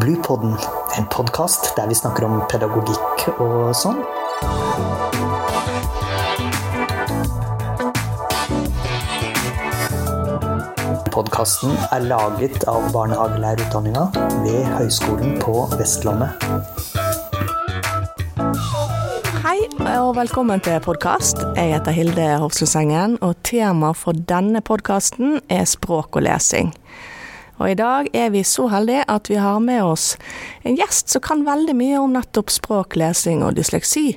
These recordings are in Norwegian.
Bluepodden, en podkast der vi snakker om pedagogikk og sånn. Podkasten er laget av barnehagelærerutdanninga ved Høgskolen på Vestlandet. Hei og velkommen til podkast. Jeg heter Hilde Hofslundsengen, og tema for denne podkasten er språk og lesing. Og i dag er vi så heldige at vi har med oss en gjest som kan veldig mye om nettopp språk, lesing og dysleksi.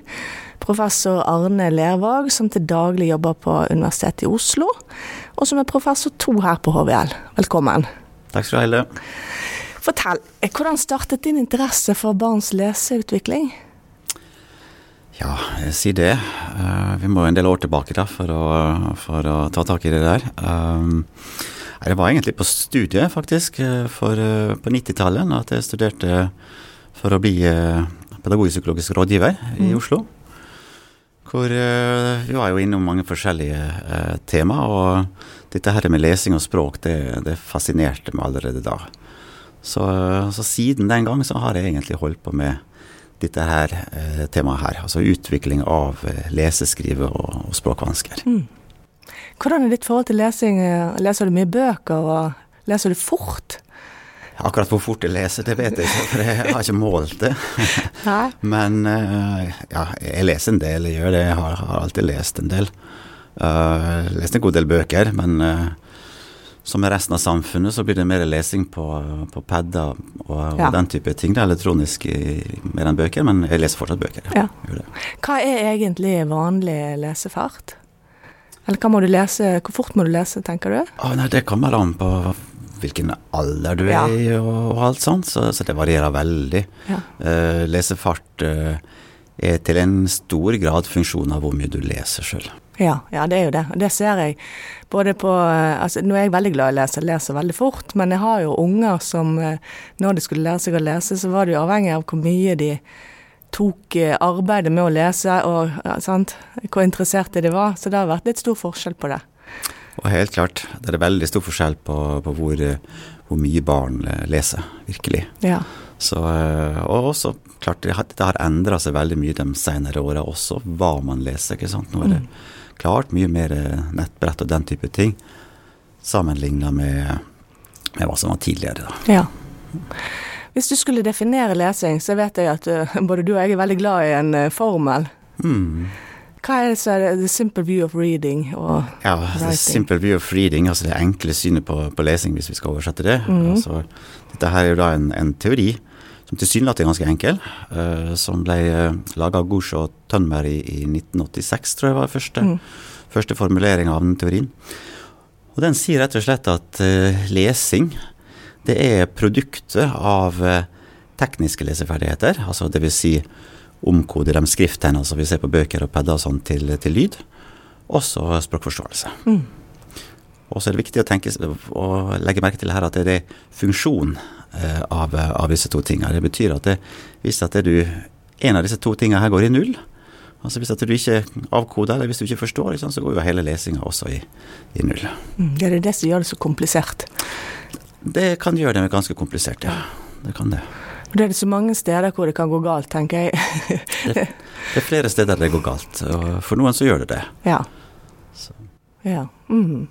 Professor Arne Lervåg, som til daglig jobber på Universitetet i Oslo, og som er professor to her på HVL. Velkommen. Takk skal du ha, Hilde. Fortell, hvordan startet din interesse for barns leseutvikling? Ja, si det. Uh, vi må en del år tilbake da, for å, for å ta tak i det der. Um, det var egentlig på studiet, faktisk, for, uh, på 90-tallet, at jeg studerte for å bli uh, pedagogisk-psykologisk rådgiver mm. i Oslo. Hvor vi var jo innom mange forskjellige tema, og dette her med lesing og språk, det, det fascinerte meg allerede da. Så, så, siden den gang så har jeg egentlig holdt på med dette her eh, temaet her. Altså utvikling av eh, leseskrive og, og språkvansker. Mm. Hvordan er ditt forhold til lesing? Leser du mye bøker, og leser du fort? Akkurat hvor fort jeg leser, det vet jeg ikke, for jeg har ikke målt det. Men uh, ja, jeg leser en del, jeg gjør det. Jeg har, har alltid lest en del. Uh, lest en god del bøker, men uh, som i resten av samfunnet så blir det mer lesing på, på padder og, og ja. den type ting. Det er elektronisk mer enn bøker, men jeg leser fortsatt bøker. Ja. Hva er egentlig vanlig lesefart? Eller hva må du lese, hvor fort må du lese, tenker du? Oh, nei, det kommer an på hvilken alder du er i og, og, alt sånt, så, så, det varierer veldig. Uh, lesefart uh, er til en stor grad funksjon av hvor mye du leser sjøl. Ja, ja, det er jo det. Og det ser jeg både på eh, altså Nå er jeg veldig glad i å lese, leser veldig fort, men jeg har jo unger som når de skulle lære seg å lese, så var det jo avhengig av hvor mye de tok arbeidet med å lese, og sant, hvor interesserte de var. Så det har vært litt stor forskjell på det. Og helt klart, det er veldig stor forskjell på, på hvor, hvor, mye barn leser, virkelig. Ja. Så, og også klart, det har endra seg veldig mye de senere åra også, hva man leser. ikke sant? Nå er det mm. klart mye mer nettbrett og den type ting, sammenligna med, med, hva som var tidligere. da. Ja. Hvis du skulle definere lesing, så vet jeg at uh, både du og jeg er veldig glad i en uh, formel. Mm. Hva er det som er det the simple view of reading og ja, the simple view of reading, altså det enkle synet på, på lesing, hvis vi skal oversette det. Mm. Altså, dette her er jo da en, en teori som tilsynelatende er ganske enkel, uh, som ble uh, eh, laga av Gush og Tønmer i, i, 1986, tror jeg var første, mm. første formulering av den teorien. Og Den sier rett og slett at uh, lesing det er produktet av uh, tekniske leseferdigheter, altså dvs. Si omkode de skrifttegnene som vi ser på bøker og padder og sånn, til, til lyd. Også språkforståelse. Mm. Og så er det viktig å tenke å, legge merke til her at det er funksjon eh, av, av, disse to tingene. Det betyr at det, hvis at det du, en av disse to tingene her går i null, altså hvis du ikke avkoder, eller hvis du ikke forstår, liksom, så går jo hele lesinga også i, i null. Mm, det er det som gjør det så komplisert? Det kan gjøre det ganske komplisert, ja. Det kan det. Det er så mange steder hvor det kan gå galt, tenker jeg. det, det, er flere steder det går galt, og for noen så gjør det det. Ja. Ja. Mm.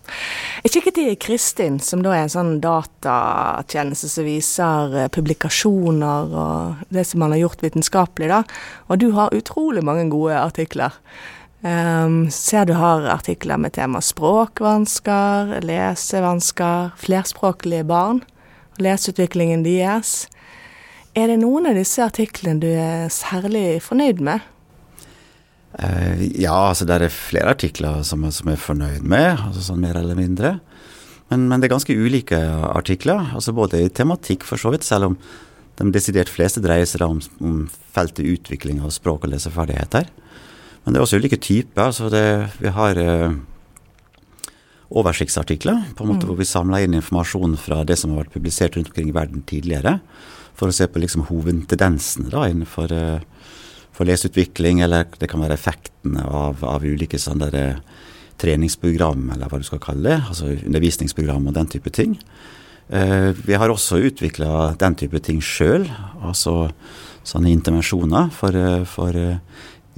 Jeg kikket i Kristin, som da er en sånn datatjeneste som viser eh, publikasjoner og det som man har gjort vitenskapelig, da. Og du har utrolig mange gode artikler. Um, ser du har artikler med tema språkvansker, lesevansker, flerspråklige barn, leseutviklingen deres. Er det noen av disse artiklene du er særlig fornøyd med? Uh, ja, altså det er flere artikler som, som jeg er fornøyd med, altså sånn mer eller mindre. Men, men, det er ganske ulike artikler, altså både i tematikk for så vidt, selv om de desidert fleste dreier seg om, om feltet utvikling av språk og leseferdigheter. Men det er også ulike typer. altså det, Vi har uh, oversiktsartikler, på en måte mm. hvor vi samler inn informasjon fra det som har vært publisert rundt omkring i verden tidligere, for å se på liksom hovedtendensene da innenfor uh, for leseutvikling, eller det kan være effektene av, av ulike sånne der, treningsprogram, eller hva du skal kalle det. Altså undervisningsprogram og den type ting. Eh, vi har også utvikla den type ting sjøl, altså sånne intervensjoner for, eh, for,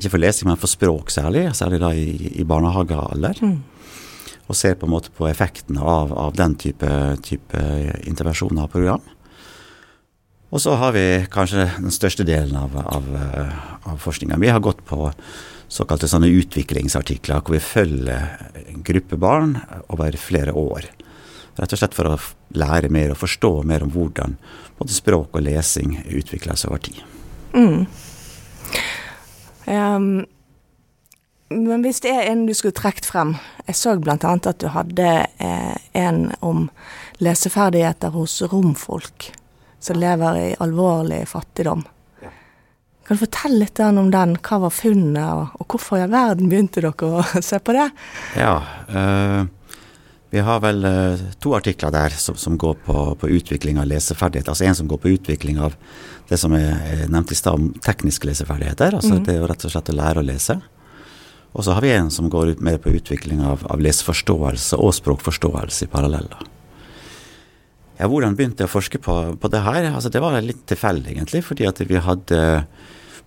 Ikke for lesing, men for språk særlig, særlig da i, i barnehagealder. Mm. Og ser på en måte på effekten av, av den type, type intervensjoner og program. Og så har vi kanskje den største delen av, av, av forskninga. Vi har gått på såkalte sånne utviklingsartikler hvor vi følger en gruppe barn over flere år. Rett og slett for å lære mer og forstå mer om hvordan både språk og lesing utvikles over tid. Mm. Um, men hvis det er en du skulle trukket frem Jeg så bl.a. at du hadde eh, en om leseferdigheter hos romfolk som lever i alvorlig fattigdom. Kan du fortelle litt om den? Hva var funnet, og, og hvorfor i all verden begynte dere å se på det? Ja, øh, vi har vel uh, to artikler der som, som går på, på, utvikling av leseferdigheter. Altså En som går på utvikling av det som jeg nevnte i stad om tekniske leseferdigheter. altså mm. Det er jo rett og slett å lære å lese. Og så har vi en som går ut mer på utvikling av, av leseforståelse og språkforståelse i paralleller. Ja, Hvordan begynte jeg å forske på, på det her? Altså Det var litt tilfeldig, egentlig. Fordi at vi hadde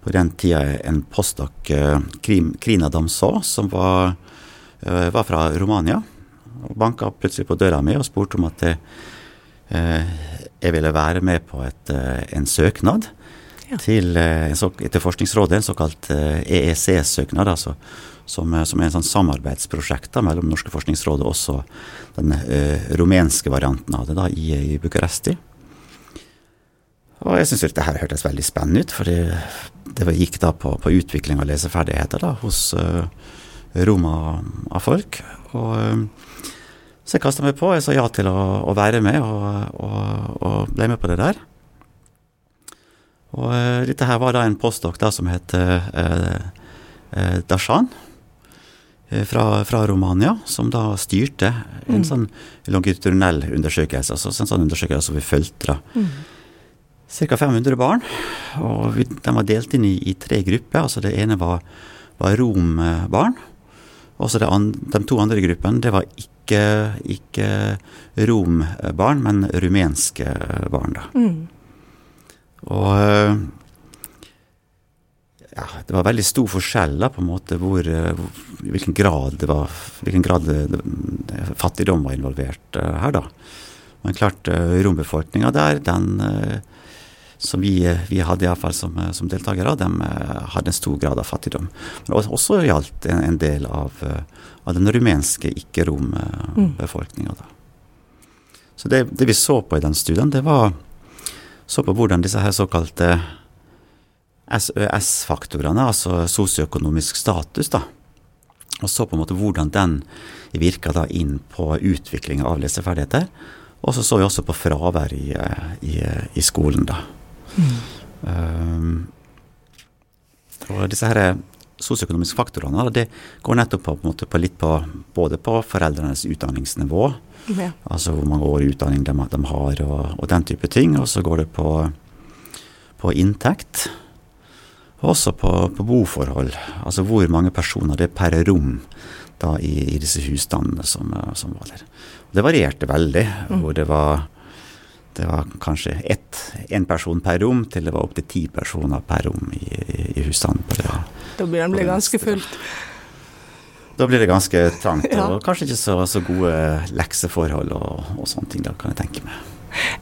på den tida en postdok, uh, Krina Damså, som var, uh, var fra Romania og banka plutselig på døra mi og spurte om at det, eh, jeg ville være med på et, eh, en søknad ja. til, eh, til, Forskningsrådet, en såkalt EEC-søknad. altså som, som, er en sånn samarbeidsprosjekt da, mellom Norske forskningsrådet og også den ø, rumenske varianten av det da, i, i Bucuresti. Og jeg syns dette her hørtes veldig spennende ut, for det, det gikk da på, på, utvikling av leseferdigheter da, hos uh, roma av folk. Og så jeg kasta meg på. Jeg sa ja til å, å være med, og, og, og, ble med på det der. Og uh, dette her var da en postdok da som het uh, uh, Dashan. Fra, fra, Romania, som da styrte en mm. sånn longitudinell undersøkelse. Altså en sånn undersøkelse som vi fulgte. Mm. Ca. 500 barn. og vi, De var delt inn i, i, tre grupper. altså Det ene var, var rombarn. Og så de to andre gruppene det var ikke ikke, rombarn, men rumenske barn, da. Mm. Og ja, det var veldig stor forskjell da, på en måte hvor, i hvilken grad det var hvilken grad det, det, fattigdom var involvert uh, her, da. Men klart, uh, rombefolkninga der, den uh, som vi, vi hadde iallfall som, som deltakere, de hadde en stor grad av fattigdom. Men også gjaldt en, en del av av den rumenske ikke-rombefolkninga. Så det, det, vi så på i den studien, det var så på hvordan disse her såkalte SØS-faktorene, altså sosioøkonomisk status, da, og så på en måte hvordan den virka da inn på utviklinga av leseferdigheter. Og så så vi også på fravær i, i, i skolen, da. Mm. Um, og disse her sosioøkonomiske faktorene, det går nettopp på, på, på litt på både på foreldrenes utdanningsnivå, ja. altså hvor mange år utdanning de, de har, og, og, den type ting. Og så går det på, på inntekt. Og også på, på, boforhold. Altså hvor mange personer det er per rom da i, i disse husstandene som, som, var der. Det varierte veldig, mm. hvor det var det var kanskje én person per rom, til det var opptil ti personer per rom i, i, husstanden. Da blir det ganske fullt. Da blir det ganske trangt, ja. og kanskje ikke så, så gode lekseforhold og, og, sånne ting. Da kan jeg tenke meg.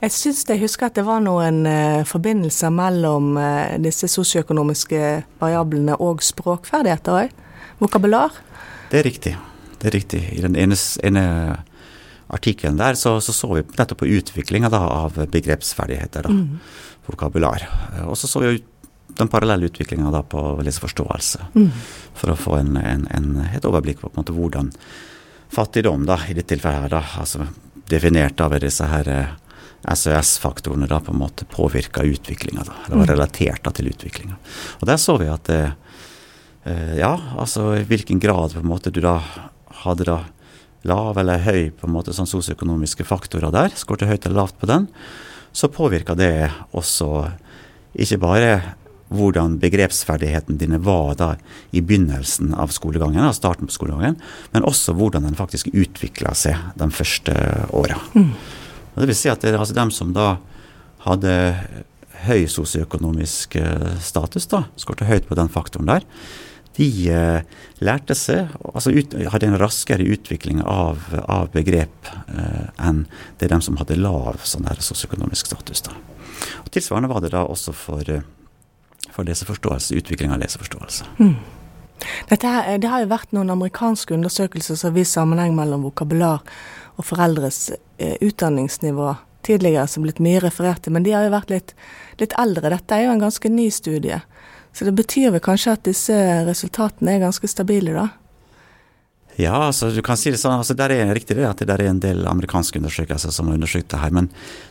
Jeg syns jeg husker at det var noen uh, forbindelser mellom uh, disse sosioøkonomiske variablene og språkferdigheter òg. Vokabular. Det er riktig. Det er riktig. I den ene, ene artikkelen der, så, så, så vi nettopp på utviklinga av begrepsferdigheter. da, mm. Vokabular. Og så så vi jo den parallelle utviklinga på leseforståelse. Mm. For å få en, en, en, et overblikk på, på måte, hvordan fattigdom, da, i dette tilfellet her, da, altså definert av disse her eh, SØS-faktorene da på en måte påvirka utviklinga, da, eller var mm. relatert da, til utviklinga. Og der så vi at det, eh, ja, altså i hvilken grad på en måte du da hadde da lav eller høy på en måte sånn sosioøkonomiske faktorer der, skårte høyt eller lavt på den, så påvirka det også ikke bare hvordan begrepsferdigheten dine var da i begynnelsen av skolegangen, av starten på skolegangen, men også hvordan den faktisk utvikla seg de første åra. Mm. Det vil si at det altså dem som da hadde høy sosioøkonomisk eh, status, da, skårte høyt på den faktoren der, de eh, lærte seg altså ut, hadde en raskere utvikling av, av begrep eh, enn det er dem som hadde lav sånn sosioøkonomisk status. da. Og Tilsvarende var det da også for, eh, for leseforståelse, utvikling av leseforståelse. Mm. Her, det har jo vært noen amerikanske undersøkelser som viser sammenheng mellom vokabular og foreldres eh, utdanningsnivå tidligere, som blitt mye referert til, men de har jo vært litt, litt eldre. Dette er jo en ganske ny studie. Så det betyr vel kanskje at disse resultatene er ganske stabile, da? Ja, altså du kan si det sånn, altså der er riktig det at det er en del amerikanske undersøkelser som har undersøkt det her. Men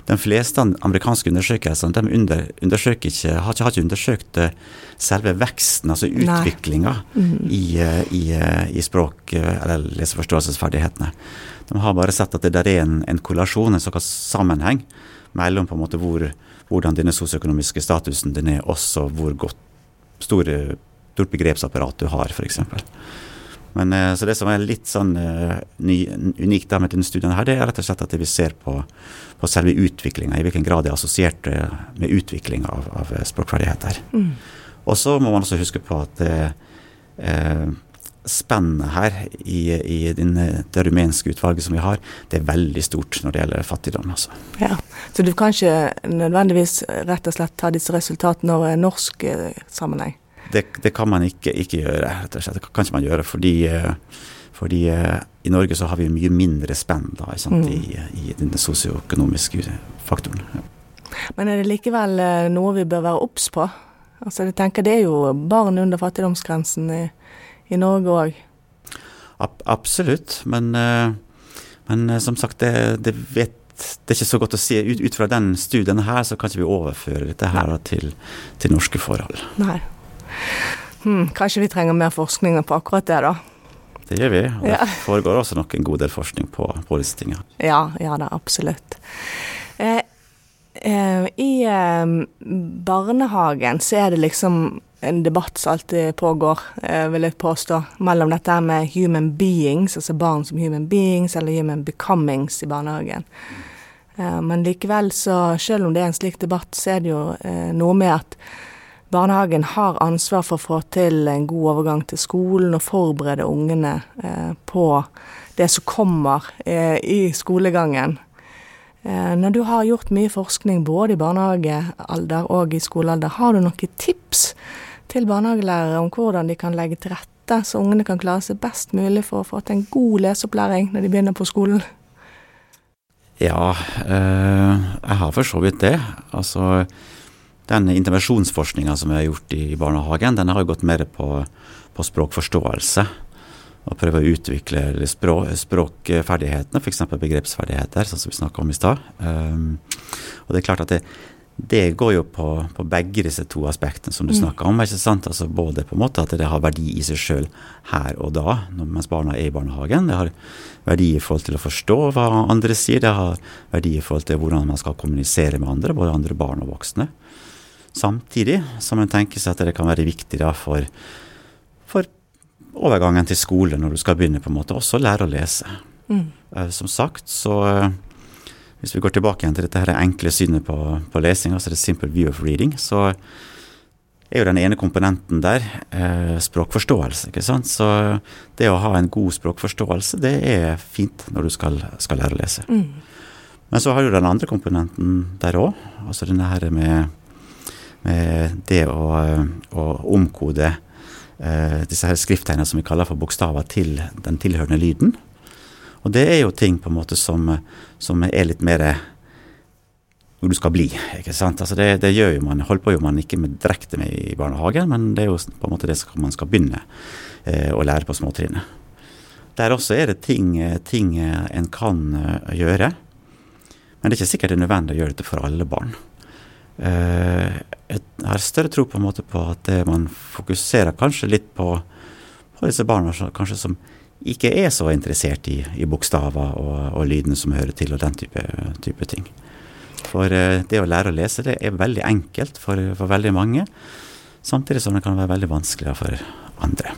de fleste amerikanske undersøkelser de under, undersøker ikke, har, ikke, har ikke undersøkt eh, selve veksten, altså utviklinga mm. i, eh, i, eh, i, språk- eller leseforståelsesferdighetene. De har bare sett at det der er en, en korrelasjon, en såkalt sammenheng, mellom på en måte hvor, hvordan denne sosioøkonomiske statusen din er, også hvor godt store, stort begrepsapparat du har, f.eks. Men eh, så Det som er litt sånn uh, ny, unikt med denne studien, her, det er rett og slett at vi ser på, på selve utviklinga, i hvilken grad det er assosiert uh, med utvikling av, av språkferdigheter. Mm. Og så må man også huske på at uh, spennet her i, i din, det rumenske utvalget som vi har, det er veldig stort når det gjelder fattigdom. Altså. Ja, Så du kan ikke nødvendigvis rett og slett ta disse resultatene over en norsk sammenheng? det, det, kan man ikke, ikke, gjøre. rett og slett. Det kan ikke man gjøre fordi, eh, fordi uh, i Norge så har vi mye mindre spenn da, mm. i, i den sosioøkonomiske faktoren. Ja. Men er det likevel noe vi bør være obs på? Altså, jeg tenker Det er jo barn under fattigdomsgrensen i, i Norge òg. Ab absolutt, men, uh, men som sagt, det, det, vet det er ikke så godt å si. Ut, ut fra den studien her, så kan ikke vi overføre dette her til, til norske forhold. Nei. Hmm, kanskje vi trenger mer forskning på akkurat det, da. Det gjør vi. Og det foregår også nok en god del forskning på, på disse tingene. Ja, ja da, absolutt. Eh, eh, I eh, barnehagen så er det liksom en debatt som alltid pågår, eh, vil jeg påstå, mellom dette med human beings, altså barn som human beings, eller human becomings i barnehagen. Eh, men likevel, så selv om det er en slik debatt, så er det jo eh, noe med at Barnehagen har ansvar for å få til en god overgang til skolen og forberede ungene på det som kommer i skolegangen. Eh, når du har gjort mye forskning både i barnehagealder og i skolealder, har du noen tips til barnehagelærere om hvordan de kan legge til rette så ungene kan klare seg best mulig for å få til en god leseopplæring når de begynner på skolen? Ja, jeg har for så vidt det. Altså den intervensjonsforskninga som vi har gjort i barnehagen, den har gått mer på, på språkforståelse. Og prøve å utvikle språk, språkferdighetene, f.eks. begrepsferdigheter, sånn som vi snakka om i stad. Um, og det er klart at det, det går jo på, på, begge disse to aspektene som du mm. snakka om. ikke sant? Altså Både på en måte at det har verdi i seg sjøl her og da, mens barna er i barnehagen. Det har verdi i forhold til å forstå hva andre sier. Det har verdi i forhold til hvordan man skal kommunisere med andre, både andre barn og voksne. Samtidig som en tenker seg at det kan være viktig da for, overgangen til skole når du skal begynne, på en måte, også lære å lese. Mm. Eh, som sagt, så eh, hvis vi går tilbake igjen til dette her enkle synet på, på lesing, altså det simple view of reading, så er jo den ene komponenten der eh, språkforståelse. ikke sant? Så det å ha en god språkforståelse, det er fint når du skal, skal lære å lese. Mm. Men så har du den andre komponenten der òg, altså denne her med med det å, å omkode disse her skrifttegnene som vi kaller for bokstaver, til den tilhørende lyden. Og det er jo ting på en måte som, som er litt mer hvor du skal bli. ikke sant? Altså det, det gjør jo man, holder på jo man ikke med direkte med i barnehagen, men det er jo på en måte det man skal begynne eh, å lære på småtrinnet. Der også er det ting, ting en kan uh, gjøre, men det er ikke sikkert det er nødvendig å gjøre dette for alle barn. Uh, jeg har større tro på på at man fokuserer kanskje litt på, på disse barna kanskje som ikke er så interessert i, i bokstaver og, og, lydene som hører til, og den type, type ting. For uh, det å lære å lese det er veldig enkelt for, for, veldig mange, samtidig som det kan være veldig vanskeligere for andre.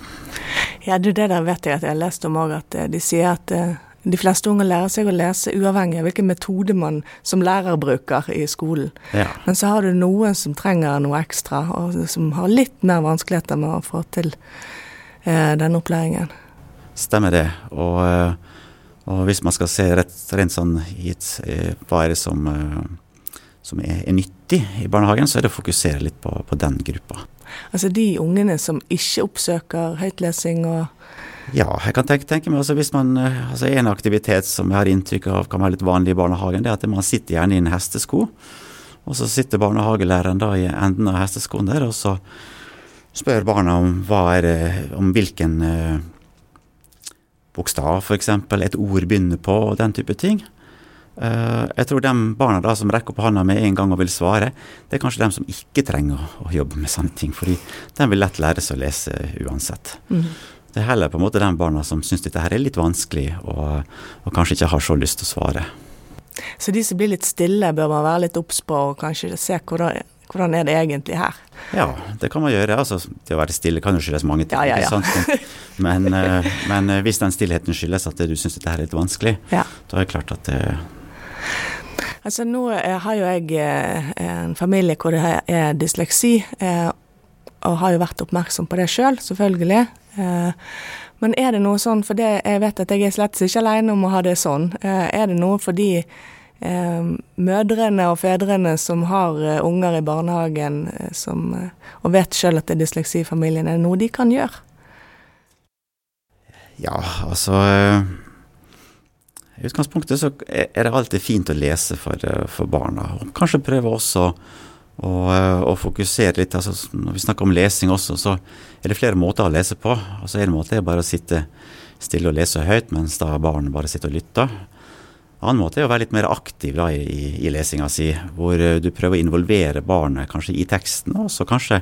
Ja, det, det der vet jeg at jeg har lest om òg, at eh, de sier at de fleste unger lærer seg å lese uavhengig av hvilken metode man som lærer bruker i skolen. Ja. Men så har du noen som trenger noe ekstra, og som har litt mer vanskeligheter med å få til eh, denne opplæringen. Stemmer det. Og, eh, og, hvis man skal se rett, rent sånn hit, eh, hva er det som, eh, som er, er, nyttig i barnehagen, så er det å fokusere litt på, på den gruppa. Altså de ungene som ikke oppsøker høytlesing og ja, jeg kan tenke, tenke meg altså hvis man, eh, altså En aktivitet som jeg har inntrykk av kan være litt vanlig i barnehagen, det er at man sitter gjerne i en hestesko. Og så sitter barnehagelæreren da i enden av hesteskoen der, og så spør barna om det, om hvilken eh, bokstav f.eks. et ord begynner på, og den type ting. Uh, jeg tror de barna da som rekker opp hånda med en gang og vil svare, det er kanskje de som ikke trenger å, å jobbe med sånne ting, fordi de vil lett lære seg å lese uansett. Mm. Det er heller på en måte de barna som syns dette her er litt vanskelig, og, og, kanskje ikke har så lyst til å svare. Så de som blir litt stille, bør man være litt obs på, og kanskje se hvordan, hvordan er det egentlig her? Ja, det kan man gjøre. Altså, det å være stille kan jo skyldes mange ting. Ja, ja, ja. men, eh, men, eh, hvis den stillheten skyldes at du syns dette her er litt vanskelig, ja. da er det klart at det Altså Nå har jo jeg eh, en familie hvor det er dysleksi, og har jo vært oppmerksom på det sjøl, selv, selvfølgelig. Eh, men er det noe sånn, for det, jeg vet at jeg er slett ikke alene om å ha det sånn, eh, er det noe for de eh, mødrene og fedrene som har unger i barnehagen som, og vet sjøl at det er dysleksifamilien, er det noe de kan gjøre? Ja, altså I utgangspunktet så er det alltid fint å lese for, for barna. Og kanskje prøve også og, eh, og, fokusere litt. Altså, når vi snakker om lesing også, så er det flere måter å lese på. Altså En måte er bare å sitte stille og lese høyt, mens da barn bare sitter og lytter. En annen måte er å være litt mer aktiv da, i, i, i lesinga si, hvor eh, du prøver å involvere barnet kanskje i teksten, og så kanskje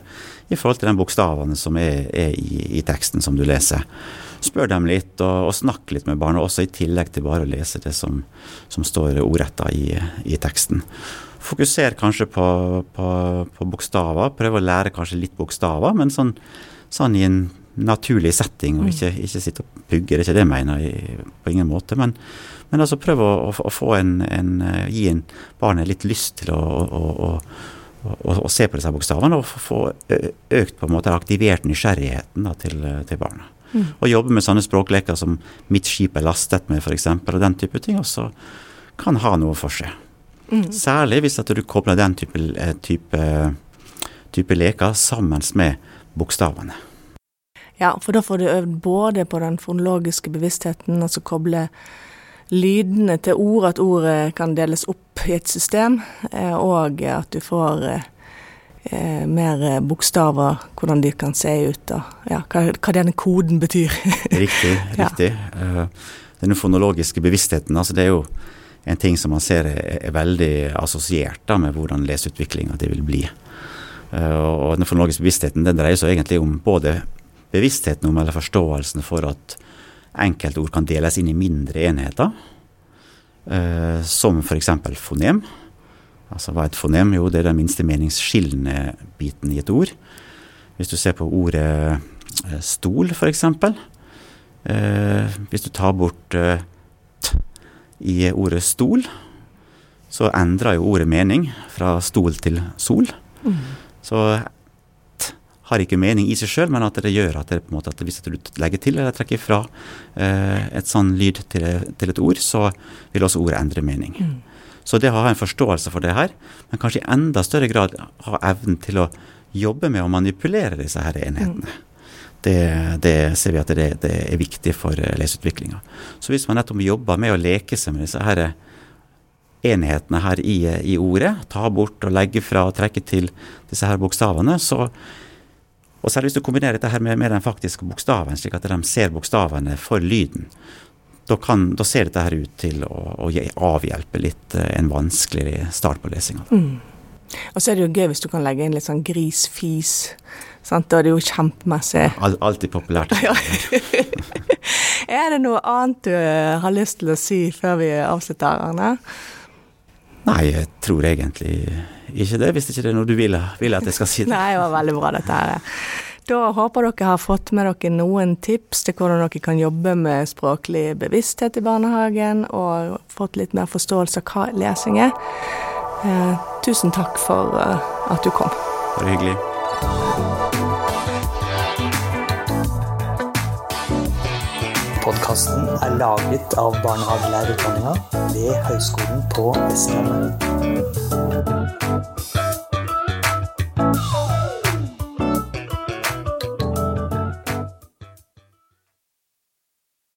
i forhold til de bokstavene som er, er i, i, teksten som du leser. Spør dem litt, og, og snakke litt med barna, også i tillegg til bare å lese det som, som står ordretta i, i teksten. Fokuser kanskje på, på, på, bokstaver. Prøv å lære kanskje litt bokstaver, men sånn, sånn i en naturlig setting, og mm. ikke, ikke sitte og pugge. Det er ikke det jeg mener jeg, på ingen måte. Men, men altså prøv å, å, å få en, en, gi en barnet litt lyst til å, å, å se på disse bokstavene, og få økt på en måte aktivert nysgjerrigheten da, til, til barna. Mm. Og jobbe med sånne språkleker som 'mitt skip er lastet med', f.eks., og den type ting også kan ha noe for seg. Mm. Særlig hvis du kobler den type, eh, type, type leker sammen med bokstavene. Ja, for da får du øvd både på den fonologiske bevisstheten, altså koble lydene til ord, at ordet kan deles opp i et system, eh, og at du får eh, mer bokstaver, hvordan de kan se ut, og ja, hva, hva denne koden betyr. riktig, riktig. Ja. Denne fonologiske bevisstheten, altså det er jo en ting som man ser er, er veldig assosiert med hvordan leseutviklinga det vil bli. Uh, og den fonologiske bevisstheten den dreier seg egentlig om både bevisstheten om eller forståelsen for at enkeltord kan deles inn i mindre enheter, som f.eks. fonem. Altså hva er et fonem? Jo, det er den minste meningsskillende biten i et ord. Hvis du ser på ordet uh, stol, f.eks. Eh, hvis du tar bort «t» i ordet stol, så endrer jo ordet mening fra stol til sol. Mm. Så t har ikke mening i seg sjøl, men at det gjør at, det, på en måte, at hvis du legger til eller trekker fra eh, et sånn lyd til, til, et ord, så vil også ordet endre mening. Mm. Så det å ha en forståelse for det her, men kanskje i enda større grad ha evnen til å jobbe med å manipulere disse her enhetene. Det, det, ser vi at det, det er viktig for eh, leseutviklinga. Så hvis man nettopp jobber med å leke seg med disse her enhetene her i, i, ordet, ta bort og legge fra og trekke til disse her bokstavene, så og særlig hvis du kombinerer dette her med, med den faktiske bokstaven, slik at de ser bokstavene for lyden, da, kan, da ser dette her ut til å, å avhjelpe litt eh, en vanskelig start på lesinga. Mm. Og så er det jo gøy hvis du kan legge inn litt sånn gris-fis Sant? Da er det jo kjempemessig. Al alltid populært. er det noe annet du eh, har lyst til å si før vi avslutter, Arne? Nei, jeg tror egentlig ikke det, hvis ikke det er noe du vil, vil at jeg skal si. Det. Nei, det var veldig bra, dette her. Da håper dere har fått med dere noen tips til hvordan dere kan jobbe med språklig bevissthet i barnehagen, og fått litt mer forståelse av hva lesing er. Eh, tusen takk for eh, at du kom. Bare hyggelig. Podkasten er laget av barnehagelærerutdanninga ved Høgskolen på Vestlandet.